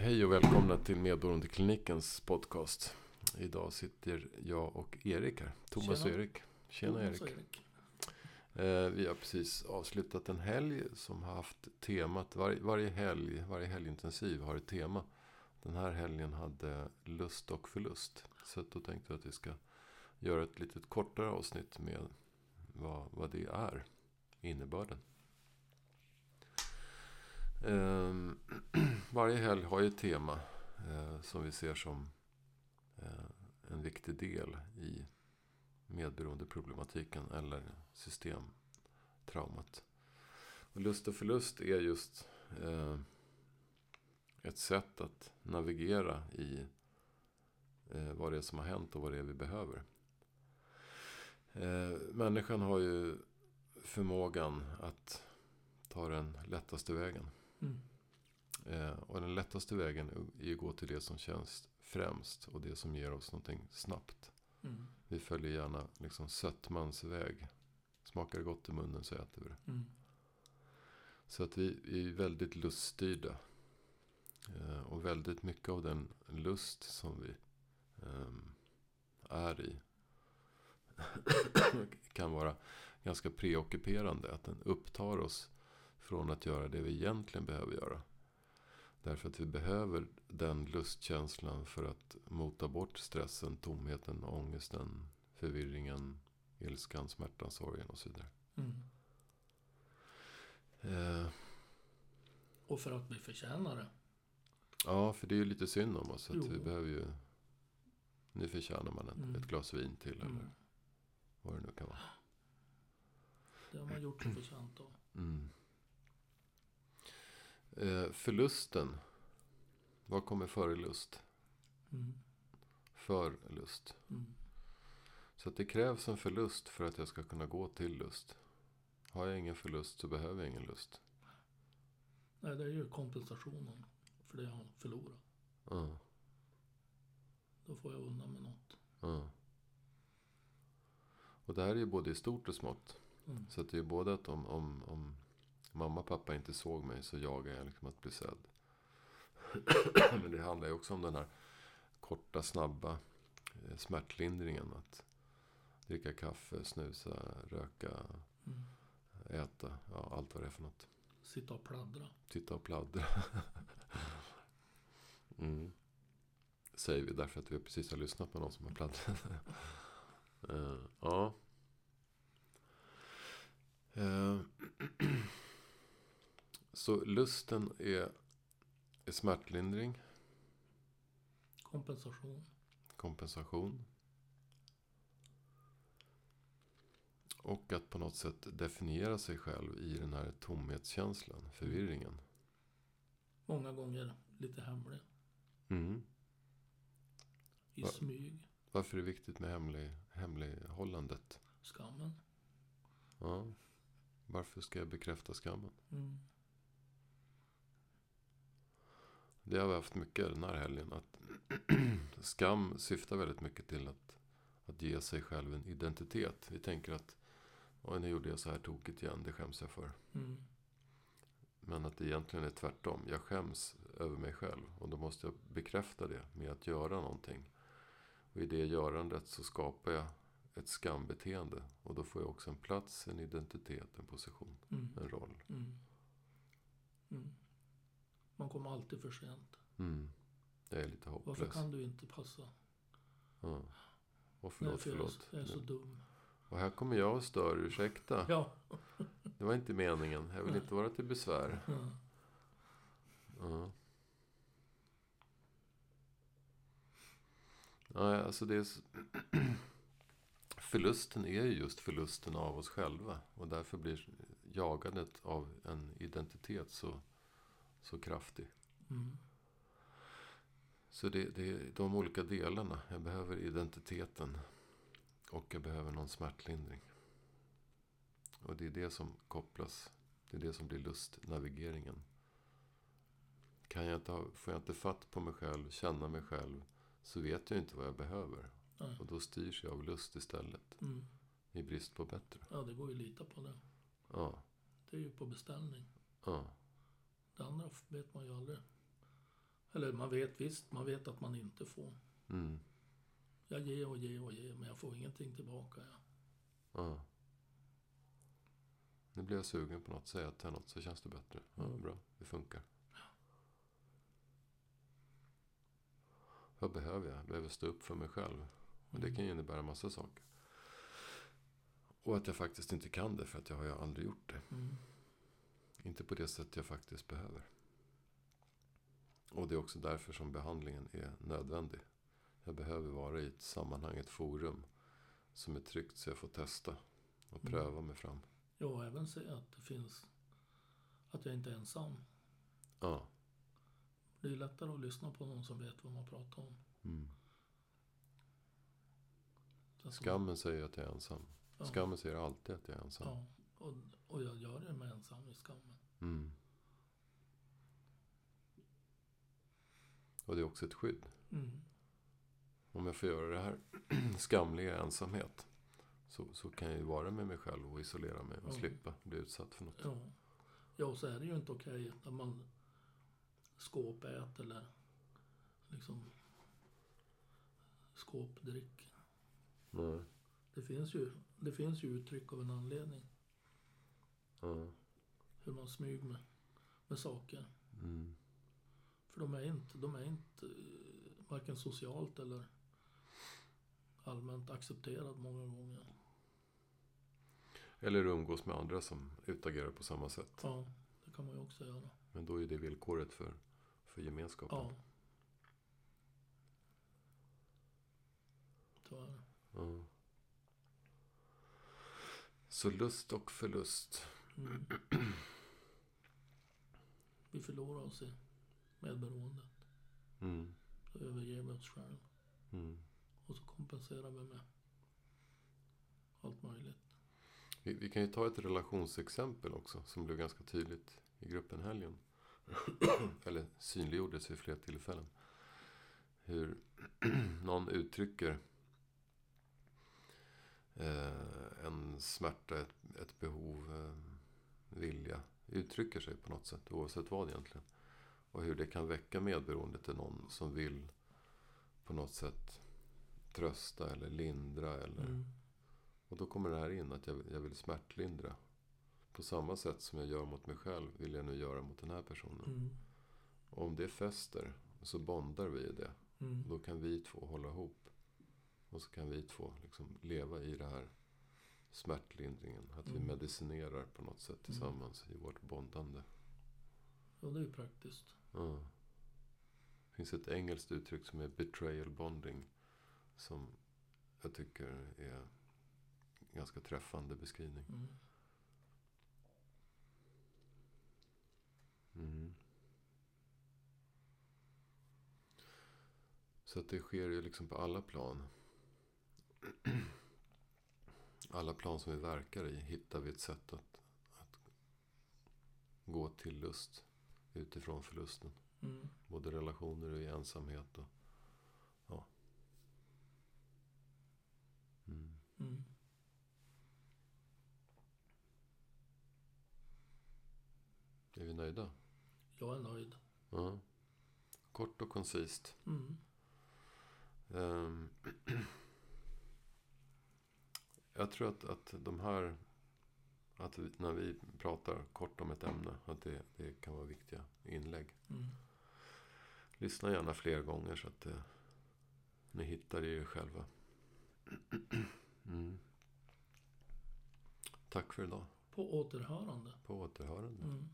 Hej och välkomna till Medberoendeklinikens podcast. Idag sitter jag och Erik här. Thomas Tjena. och Erik. Tjena Thomas och Erik. Eh, vi har precis avslutat en helg som har haft temat. Var, varje helg, varje helgintensiv har ett tema. Den här helgen hade lust och förlust. Så då tänkte jag att vi ska göra ett litet kortare avsnitt med vad, vad det är. Innebörden. Eh, varje helg har ju ett tema eh, som vi ser som eh, en viktig del i medberoendeproblematiken eller systemtraumat. Och lust och förlust är just eh, ett sätt att navigera i eh, vad det är som har hänt och vad det är vi behöver. Eh, människan har ju förmågan att ta den lättaste vägen. Mm. Eh, och den lättaste vägen är att gå till det som känns främst och det som ger oss någonting snabbt. Mm. Vi följer gärna liksom sötmans väg. Smakar det gott i munnen så äter vi det. Mm. Så att vi är väldigt luststyrda. Eh, och väldigt mycket av den lust som vi ehm, är i kan vara ganska preockuperande. Att den upptar oss från att göra det vi egentligen behöver göra. Därför att vi behöver den lustkänslan för att mota bort stressen, tomheten, ångesten, förvirringen, ilskan, smärtan, sorgen och så vidare. Mm. Eh, Och för att vi förtjänar det. ja, för det är ju lite synd om oss. Att Jo. vi behöver ju... Nu förtjänar man ett, Mm. ett glas vin till Mm. eller vad det nu kan vara. Det har man gjort sig förtjänt av. Mm. Eh, förlusten. Vad kommer före lust? Mm. För lust. Mm. Så att det krävs en förlust för att jag ska kunna gå till lust. Har jag ingen förlust så behöver jag ingen lust. Nej, det är ju kompensationen för det jag har förlorat. Ja, Då får jag undan med något. ja. Och det här är ju både i stort och smått. Mm. Så att det är både att om, om, om mamma och pappa inte såg mig så jagar jag liksom att bli sedd. Men det handlar ju också om den här korta, snabba eh, smärtlindringen. Att dricka kaffe, snusa, röka, Mm. äta. Ja, allt vad det är för något. Sitta och pladdra. Titta och pladdra. mm. Säger vi därför att vi precis har lyssnat på någon som har pladdrat. Eh, ja. Så lusten är, är smärtlindring, Kompensation. kompensation. Och att på något sätt definiera sig själv i den här tomhetskänslan, förvirringen. Många gånger lite hemlig. Mm. I Va? smyg. Varför är det viktigt med hemlig, hemlighållandet? Skammen. Ja. Varför ska jag bekräfta skammen? Mm. Det har vi haft mycket den här helgen. Att skam syftar väldigt mycket till att, att ge sig själv en identitet. Vi tänker att Oj, nu gjorde jag så här tokigt igen. Det skäms jag för. Mm. Men att det egentligen är tvärtom. Jag skäms över mig själv. Och då måste jag bekräfta det med att göra någonting. Och i det görandet så skapar jag ett skambeteende. Och då får jag också en plats, en identitet, en position, Mm. en roll. Mm. Man kommer alltid för sent. Mm. Jag är lite Varför hopplös. kan du inte passa? Ja. Och förlåt, Nej, för jag är, så, förlåt. jag är så dum. Och här kommer jag och stör, ursäkta. Ja. Det var inte meningen. Jag vill Nej. inte vara till besvär. Ja. Ja. Nej, alltså det är... s- Förlusten är ju just förlusten av oss själva. Och därför blir jagandet av en identitet så, så kraftig. Mm. Så det, det är de olika delarna. Jag behöver identiteten. Och jag behöver någon smärtlindring. Och det är det som kopplas. Det är det som blir lustnavigeringen. Kan jag inte ha, får jag inte fatt på mig själv, känna mig själv. Så vet jag inte vad jag behöver. Nej. Och då styrs jag av lust istället. Mm. I brist på bättre. Ja, det går ju att lita på det. Ja, Det är ju på beställning. ja. Det andra vet man ju aldrig. Eller man vet visst, man vet att man inte får. Mm. Jag ger och ger och ger, men jag får ingenting tillbaka. Ja. Ja. Nu blir jag sugen på något. Säga till något så känns det bättre. Ja, Mm. bra. Det funkar. Vad behöver jag? Jag behöver stå upp för mig själv. Och det Mm. kan ju innebära massa saker. Och att jag faktiskt inte kan det för att jag har ju aldrig gjort det. Mm. Inte på det sätt jag faktiskt behöver. Och det är också därför som behandlingen är nödvändig. Jag behöver vara i ett sammanhang, ett forum som är tryggt så jag får testa och Mm. pröva mig fram. Ja, även se att det finns... Att jag inte är ensam. Ja. Det är lättare att lyssna på någon som vet vad man pratar om. Mm. Alltså, Skammen säger att jag är ensam. ja, Skammen säger alltid att jag är ensam. Ja, och, och jag gör det med ensam i skammen. Mm. Och det är också ett skydd. Mm. Om jag får göra det här skamliga ensamhet. Så, så kan jag ju vara med mig själv och isolera mig och Ja. slippa bli utsatt för något. Ja. ja, och så är det ju inte okej när man skåpäter eller liksom skåpdricker. Nej. Det finns ju, det finns ju uttryck av en anledning. Hur man smyger med, med saker. Mm. För de är inte, de är inte eh, varken socialt eller allmänt accepterad många gånger. Eller umgås med andra som utagerar på samma sätt. Ja, det kan man ju också göra. Men då är det villkoret för, för gemenskapen. Ja. Så är det. Ja. Så lust och förlust. Mm. Vi förlorar oss i medberoendet. Mm. Då överger vi oss själva. Mm. Och så kompenserar vi med allt möjligt. Vi, vi kan ju ta ett relationsexempel också. Som blev ganska tydligt i gruppen helgen. Eller synliggjordes vid flera tillfällen. Hur någon uttrycker eh, en smärta, ett, ett behov, eh, vilja. Uttrycker sig på något sätt, oavsett vad egentligen. Och hur det kan väcka medberoende till någon som vill på något sätt trösta eller lindra. Eller, Mm. Och då kommer det här in att jag, jag vill smärtlindra. På samma sätt som jag gör mot mig själv vill jag nu göra mot den här personen. Mm. Och om det fäster så bondar vi i det. Mm. Då kan vi två hålla ihop. Och så kan vi två liksom leva i det här smärtlindringen. Att vi Mm. medicinerar på något sätt tillsammans i vårt bondande. Ja, det är ju praktiskt. Ja. Det finns ett engelskt uttryck som är betrayal bonding. Som jag tycker är en ganska träffande beskrivning. Mm. Mm. Så att det sker ju liksom på alla plan. Alla plan som vi verkar i hittar vi ett sätt att, att gå till lust utifrån förlusten. Mm. Både relationer och i ensamhet. Och, ja. Mm. Mm. Är vi nöjda? Jag är nöjd. Ja. Kort och koncist. Mm. Jag tror att, att de här... Att vi, när vi pratar kort om ett ämne, att det, det kan vara viktiga inlägg. Mm. Lyssna gärna fler gånger så att eh, ni hittar i er själva. Mm. Tack för idag. På återhörande. På återhörande. Mm.